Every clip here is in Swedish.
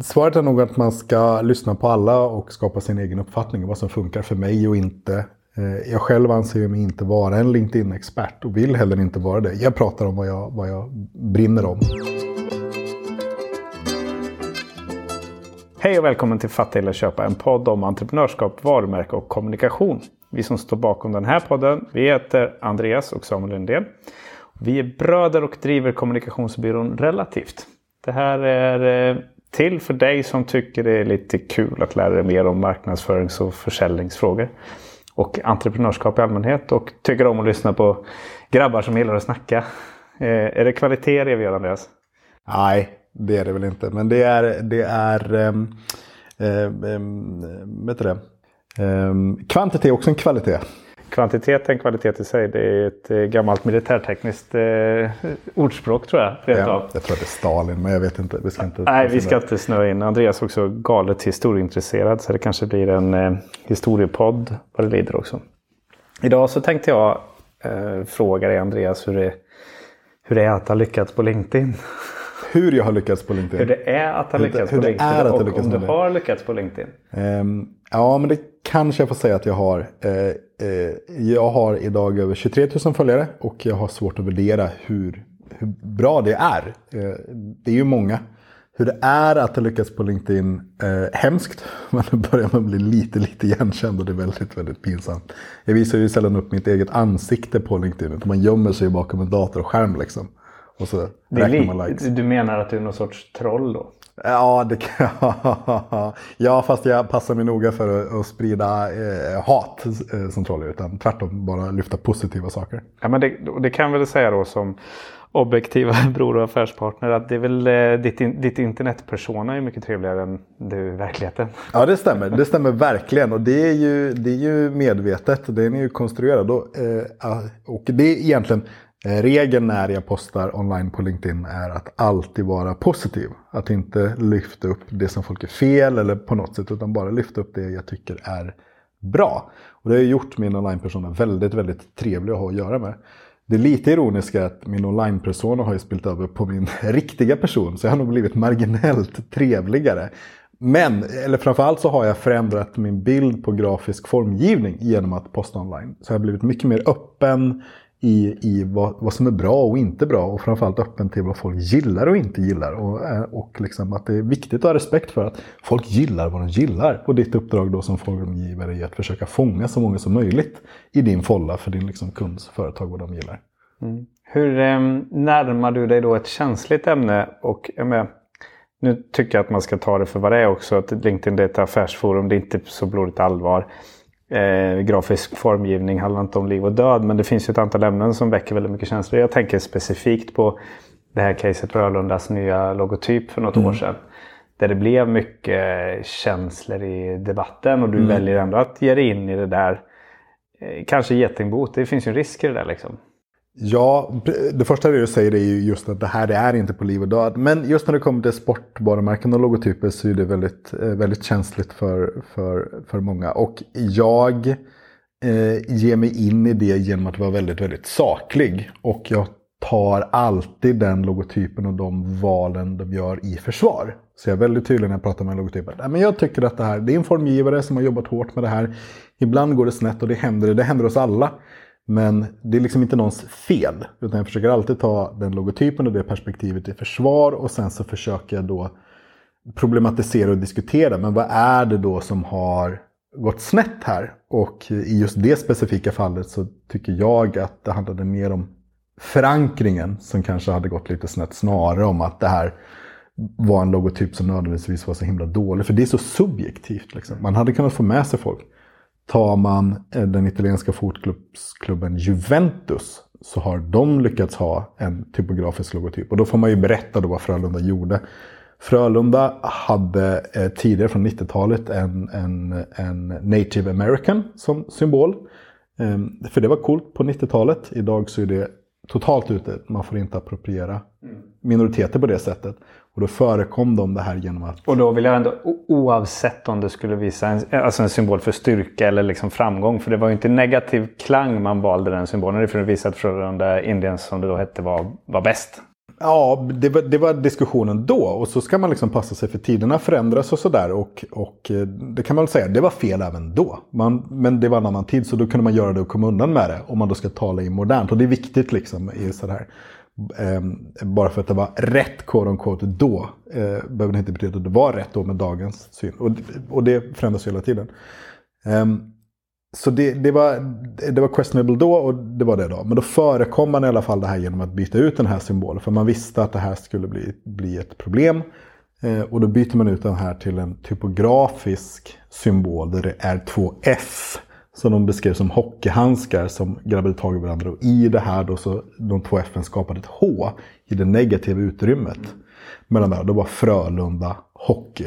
svaret är nog att man ska lyssna på alla och skapa sin egen uppfattning om vad som funkar för mig och inte. Eh, jag själv anser mig inte vara en LinkedIn-expert och vill heller inte vara det. Jag pratar om vad jag, vad jag brinner om. Hej och välkommen till Fatta eller köpa, en podd om entreprenörskap, varumärke och kommunikation. Vi som står bakom den här podden, vi heter Andreas och Samuel Lundén. Vi är bröder och driver kommunikationsbyrån Relativt. Det här är eh, till för dig som tycker det är lite kul att lära dig mer om marknadsförings och försäljningsfrågor. Och entreprenörskap i allmänhet och tycker om att lyssna på grabbar som gillar att snacka. Eh, är det kvalitet det vi gör Andreas? Nej, det är det väl inte. Men det är, det är um, um, vet du det? Um, kvantitet är också en kvalitet. Kvantitet är en kvalitet i sig. Det är ett eh, gammalt militärtekniskt eh, ordspråk tror jag. Rent ja, jag tror att det är Stalin, men jag vet inte. Vi ska inte Nej, vi ska inte snöa in. Andreas är också galet historieintresserad så det kanske blir en eh, historiepodd vad det lider också. Idag så tänkte jag eh, fråga dig Andreas hur det, hur det är att ha lyckats på LinkedIn. Hur jag har lyckats på LinkedIn? Hur det är att ha lyckats hur, på LinkedIn att och om du har lyckats på LinkedIn. Um, ja, men det kanske jag får säga att jag har. Uh, Eh, jag har idag över 23 000 följare och jag har svårt att värdera hur, hur bra det är. Eh, det är ju många. Hur det är att ha lyckats på LinkedIn, eh, hemskt. Men nu börjar man bli lite, lite igenkänd och det är väldigt, väldigt pinsamt. Jag visar ju sällan upp mitt eget ansikte på LinkedIn. Utan man gömmer sig bakom en datorskärm. liksom. Och så räknar man likes. Du menar att du är någon sorts troll då? Ja, det kan Ja, fast jag passar mig noga för att, sprida eh, hat eh, som troll. Utan tvärtom bara lyfta positiva saker. Ja, men det, det kan väl säga då som objektiva bror och affärspartner att det är väl eh, ditt, ditt internetpersona är mycket trevligare än du i verkligheten. Ja det stämmer, det stämmer verkligen och det är ju, det är ju medvetet, den är ju konstruerad. Och, eh, och det är egentligen Eh, regeln när jag postar online på LinkedIn är att alltid vara positiv. Att inte lyfta upp det som folk är fel eller på något sätt utan bara lyfta upp det jag tycker är bra. Och det har gjort min online-persona väldigt, väldigt trevlig att ha att göra med. Det är lite ironiska är att min online-persona har ju spilt över på min riktiga person så jag har nog blivit marginellt trevligare. Men, eller framförallt så har jag förändrat min bild på grafisk formgivning genom att posta online. Så jag har blivit mycket mer öppen, i, i vad, vad som är bra och inte bra och framförallt öppen till vad folk gillar och inte gillar. Och, eh, och liksom att det är viktigt att ha respekt för att folk gillar vad de gillar. Och ditt uppdrag då som formgivare är att försöka fånga så många som möjligt i din folla för din liksom kunds företag vad de gillar. Mm. Hur eh, närmar du dig då ett känsligt ämne? Och jag med, nu tycker jag att man ska ta det för vad det är också. Att LinkedIn är ett affärsforum, det är inte så blodigt allvar. Eh, grafisk formgivning handlar inte om liv och död. Men det finns ju ett antal ämnen som väcker väldigt mycket känslor. Jag tänker specifikt på det här caset Rörlundas nya logotyp för något mm. år sedan. Där det blev mycket känslor i debatten och du mm. väljer ändå att ge dig in i det där. Eh, kanske getingbot, det finns ju en risk i det där liksom. Ja, det första du säger är ju just att det här är inte på liv och död. Men just när det kommer till sportvarumärken och logotyper så är det väldigt, eh, väldigt känsligt för, för, för många. Och jag eh, ger mig in i det genom att vara väldigt, väldigt saklig. Och jag tar alltid den logotypen och de valen de gör i försvar. Så jag är väldigt tydlig när jag pratar med logotyper. Men jag tycker att det här, det är en formgivare som har jobbat hårt med det här. Ibland går det snett och det händer, det händer oss alla. Men det är liksom inte någons fel. Utan jag försöker alltid ta den logotypen och det perspektivet i försvar. Och sen så försöker jag då problematisera och diskutera. Men vad är det då som har gått snett här? Och i just det specifika fallet så tycker jag att det handlade mer om förankringen som kanske hade gått lite snett. Snarare om att det här var en logotyp som nödvändigtvis var så himla dålig. För det är så subjektivt. Liksom. Man hade kunnat få med sig folk. Tar man eh, den italienska fotbollsklubben Juventus så har de lyckats ha en typografisk logotyp. Och då får man ju berätta då vad Frölunda gjorde. Frölunda hade eh, tidigare från 90-talet en, en, en native american som symbol. Ehm, för det var coolt på 90-talet. Idag så är det totalt ute. Man får inte appropriera mm minoriteter på det sättet. Och då förekom de det här genom att... Och då vill jag ändå, oavsett om det skulle visa en, alltså en symbol för styrka eller liksom framgång. För det var ju inte negativ klang man valde den symbolen. Det för att visa att Frölunda Indians, som det då hette, var, var bäst. Ja, det var, det var diskussionen då. Och så ska man liksom passa sig för tiderna förändras och sådär. Och, och eh, det kan man väl säga, det var fel även då. Man, men det var en annan tid så då kunde man göra det och komma undan med det. Om man då ska tala i modernt. Och det är viktigt liksom i sådär. Ehm, bara för att det var rätt quote on quote då. Eh, behöver det inte betyda att det var rätt då med dagens syn. Och, och det förändras hela tiden. Ehm, så det, det, var, det var questionable då och det var det då. Men då förekom man i alla fall det här genom att byta ut den här symbolen. För man visste att det här skulle bli, bli ett problem. Eh, och då byter man ut den här till en typografisk symbol där det är två F. Som de beskrev som hockeyhandskar som grabbade tag i varandra. Och i det här då så de två F'n skapade ett H i det negativa utrymmet. Mellan där, då var Frölunda Hockey.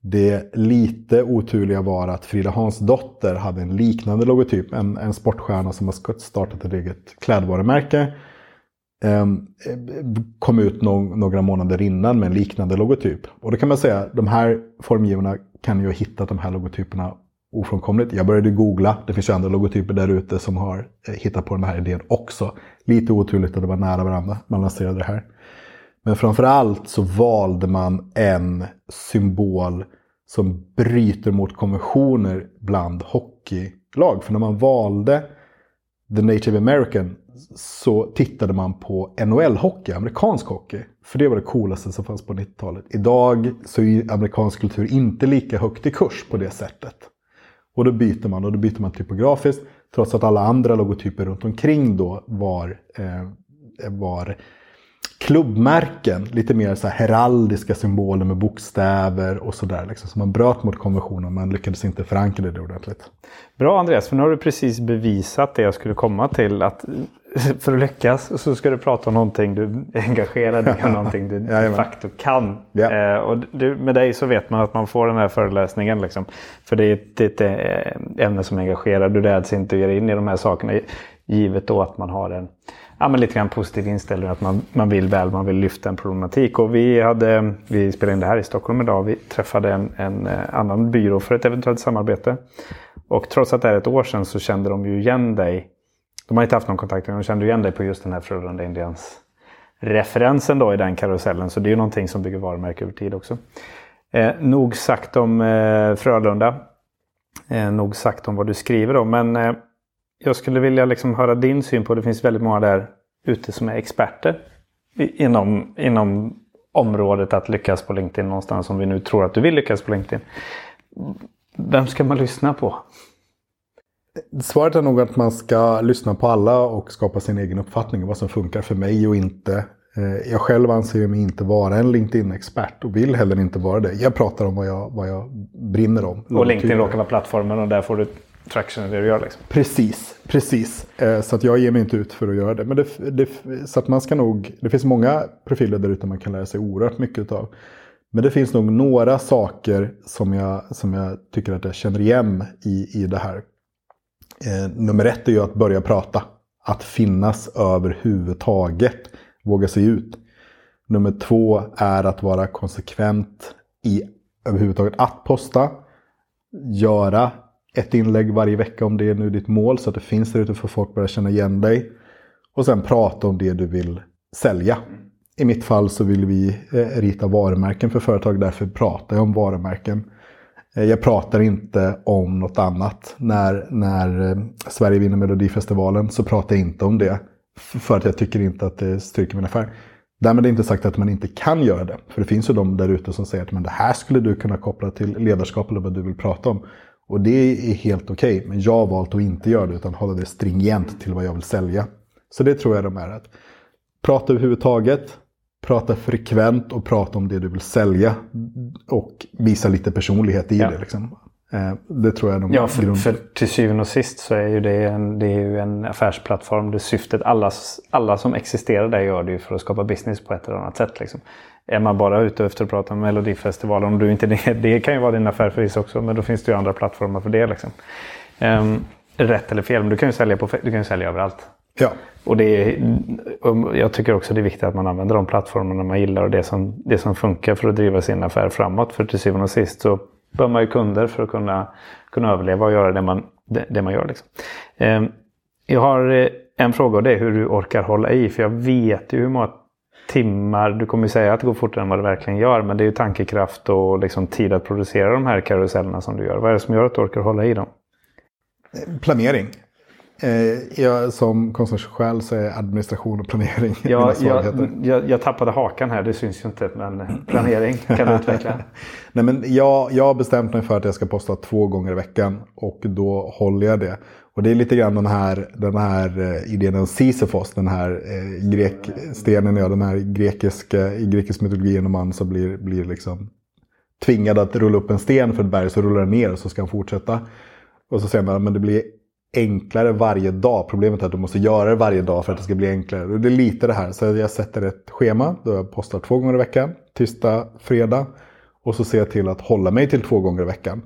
Det lite oturliga var att Frida Hans dotter hade en liknande logotyp. En, en sportstjärna som har startat ett eget klädvarumärke. Um, kom ut no några månader innan med en liknande logotyp. Och då kan man säga att de här formgivarna kan ju ha hittat de här logotyperna ofrånkomligt. Jag började googla. Det finns ju andra logotyper där ute som har eh, hittat på den här idén också. Lite oturligt att det var nära varandra. Man lanserade det här. Men framförallt så valde man en symbol som bryter mot konventioner bland hockeylag. För när man valde The Native American så tittade man på NHL-hockey, amerikansk hockey. För det var det coolaste som fanns på 90-talet. Idag så är amerikansk kultur inte lika högt i kurs på det sättet. Och då byter man, och då byter man typografiskt. Trots att alla andra logotyper runt omkring då var, eh, var klubbmärken, lite mer så heraldiska symboler med bokstäver och sådär. Liksom. Så man bröt mot konventionen men lyckades inte förankra det ordentligt. Bra Andreas, för nu har du precis bevisat det jag skulle komma till. att För att lyckas så ska du prata om någonting du är engagerad i, någonting du de facto kan. Ja. Eh, och du, med dig så vet man att man får den här föreläsningen. Liksom. För det är ett, ett eh, ämne som engagerar. Du räds inte att ge in i de här sakerna. Givet då att man har en ja, men lite grann positiv inställning. Att man, man vill väl, man vill lyfta en problematik. Och vi, hade, vi spelade in det här i Stockholm idag. Vi träffade en, en eh, annan byrå för ett eventuellt samarbete. Och trots att det är ett år sedan så kände de ju igen dig. De har inte haft någon kontakt de kände igen dig på just den här Frölunda Indians referensen då i den karusellen. Så det är ju någonting som bygger varumärke över tid också. Eh, nog sagt om eh, Frölunda. Eh, nog sagt om vad du skriver om. Men eh, jag skulle vilja liksom höra din syn på, det finns väldigt många där ute som är experter inom, inom området att lyckas på LinkedIn någonstans om vi nu tror att du vill lyckas på LinkedIn. Vem ska man lyssna på? Svaret är nog att man ska lyssna på alla och skapa sin egen uppfattning om vad som funkar för mig och inte. Eh, jag själv anser mig inte vara en LinkedIn-expert och vill heller inte vara det. Jag pratar om vad jag, vad jag brinner om. Och LinkedIn råkar vara plattformen och där får du traction i det du gör. Liksom. Precis, precis. Eh, så att jag ger mig inte ut för att göra det. Men det, det, så att man ska nog, det finns många profiler där ute man kan lära sig oerhört mycket av. Men det finns nog några saker som jag, som jag tycker att jag känner igen i, i det här. Eh, nummer ett är ju att börja prata. Att finnas överhuvudtaget. Våga sig ut. Nummer två är att vara konsekvent i överhuvudtaget att posta. Göra ett inlägg varje vecka om det är nu ditt mål så att det finns där ute för folk att börja känna igen dig. Och sen prata om det du vill sälja. I mitt fall så vill vi eh, rita varumärken för företag, därför pratar jag om varumärken. Eh, jag pratar inte om något annat. När, när eh, Sverige vinner Melodifestivalen så pratar jag inte om det. För att jag tycker inte att det styrker min affär. Därmed är inte sagt att man inte kan göra det. För det finns ju de där ute som säger att men det här skulle du kunna koppla till ledarskap eller vad du vill prata om. Och det är helt okej. Okay, men jag har valt att inte göra det utan hålla det stringent till vad jag vill sälja. Så det tror jag de är. Att prata överhuvudtaget, prata frekvent och prata om det du vill sälja. Och visa lite personlighet i ja. det. Liksom. Eh, det tror jag de Ja, för, för till syvende och sist så är ju det en, det är ju en affärsplattform. Det syftet, alla, alla som existerar där gör det ju för att skapa business på ett eller annat sätt. Liksom. Är man bara ute efter att prata om Melodifestivalen, och du inte det, det kan ju vara din affär förvisso också, men då finns det ju andra plattformar för det. Liksom. Um, rätt eller fel, men du kan ju sälja, på, du kan ju sälja överallt. Ja. Och det är, jag tycker också det är viktigt att man använder de plattformarna man gillar och det som, det som funkar för att driva sin affär framåt. För till syvende och sist så behöver man ju kunder för att kunna, kunna överleva och göra det man, det, det man gör. Liksom. Um, jag har eh, en fråga och det är hur du orkar hålla i. För jag vet ju hur många timmar. Du kommer ju säga att det går fortare än vad det verkligen gör. Men det är ju tankekraft och liksom tid att producera de här karusellerna som du gör. Vad är det som gör att du orkar hålla i dem? Planering. Eh, jag, som konstnärssjäl så är administration och planering ja, jag, jag, jag, tappade hakan här, det syns ju inte. Men planering kan du utveckla. Nej, men jag, jag har bestämt mig för att jag ska posta två gånger i veckan. Och då håller jag det. Och det är lite grann den här, den här eh, idén om Sisyfos, den här eh, grekstenen, ja, den här grekiska, i grekisk mytologi en man som blir, blir liksom tvingad att rulla upp en sten för ett berg så rullar den ner och så ska han fortsätta. Och så säger man, men det blir enklare varje dag. Problemet är att du måste göra det varje dag för att det ska bli enklare. Det är lite det här. Så jag sätter ett schema då jag postar två gånger i veckan. Tisdag, fredag. Och så ser jag till att hålla mig till två gånger i veckan.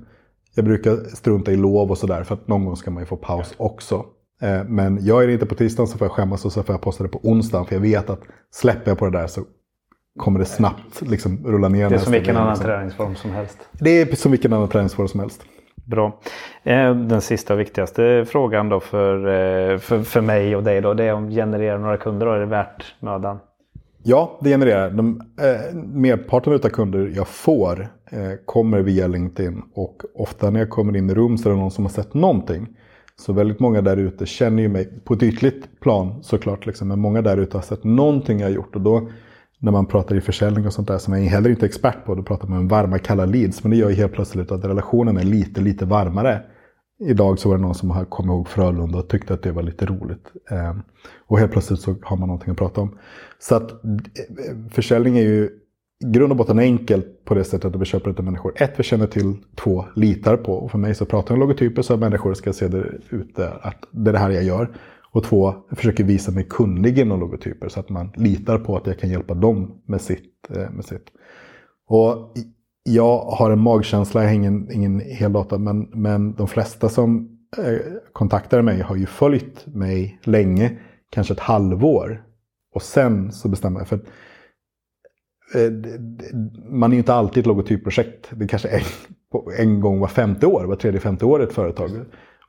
Jag brukar strunta i lov och sådär för att någon gång ska man ju få paus också. Eh, men jag är inte på tisdagen så får jag skämmas och så får jag posta det på onsdagen. För jag vet att släpper jag på det där så kommer det snabbt liksom rulla ner. Det är som vilken annan liksom. träningsform som helst. Det är som vilken annan träningsform som helst. Bra. Eh, den sista och viktigaste frågan då för, eh, för, för mig och dig då. Det är om genererar några kunder då. Är det värt mödan? Ja, det genererar. De, eh, merparten av kunder jag får eh, kommer via LinkedIn. Och ofta när jag kommer in i rum så är det någon som har sett någonting. Så väldigt många där ute känner ju mig på ett ytligt plan såklart. Liksom, men många där ute har sett någonting jag har gjort. Och då när man pratar i försäljning och sånt där som jag heller inte är expert på. Då pratar man om varma kalla leads. Men det gör ju helt plötsligt att relationen är lite, lite varmare. Idag så var det någon som kom ihåg Frölunda och tyckte att det var lite roligt. Ehm, och helt plötsligt så har man någonting att prata om. Så att eh, försäljning är ju i grund och botten enkelt på det sättet att vi köper inte människor. Ett, vi känner till. Två, litar på. Och för mig så pratar jag om logotyper så att människor ska se det ute. Att det är det här jag gör. Och två, jag försöker visa mig kunnig inom logotyper så att man litar på att jag kan hjälpa dem med sitt. Eh, med sitt. Och jag har en magkänsla, jag har ingen, ingen hel data, men, men de flesta som eh, kontaktar mig har ju följt mig länge, kanske ett halvår. Och sen så bestämmer jag. För eh, man är ju inte alltid ett logotypprojekt. Det är kanske en, en gång var femte år, var tredje, femte år ett företag.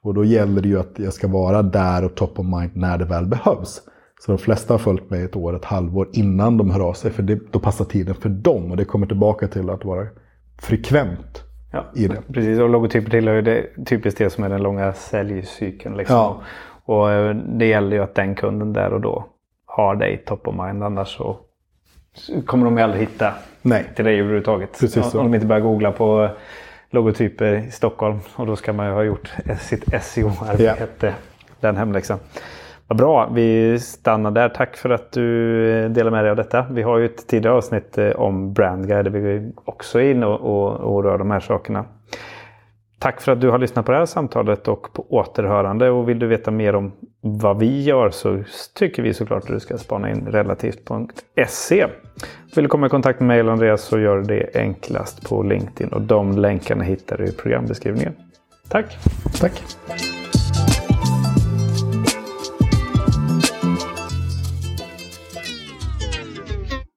Och då gäller det ju att jag ska vara där och top of mind när det väl behövs. Så de flesta har följt mig ett år, ett halvår innan de hör av sig. För det, då passar tiden för dem. Och det kommer tillbaka till att vara frekvent ja, i det. Precis, och logotyper tillhör ju det, typiskt det som är den långa säljcykeln. Liksom. Ja. Och eh, det gäller ju att den kunden där och då har dig top of mind. Annars så kommer de ju aldrig hitta Nej. till dig överhuvudtaget. Precis så. Om de inte börjar googla på logotyper i Stockholm. Och då ska man ju ha gjort sitt SEO-arbete. Yeah. Den hemläxan. Vad bra, vi stannar där. Tack för att du delar med dig av detta. Vi har ju ett tidigare avsnitt eh, om BrandGuide där vi också är inne och, och, och rör de här sakerna. Tack för att du har lyssnat på det här samtalet och på återhörande. Och vill du veta mer om vad vi gör så tycker vi såklart att du ska spana in relativt.se. Vill du komma i kontakt med mig eller Andreas så gör du det enklast på LinkedIn och de länkarna hittar du i programbeskrivningen. Tack! Tack!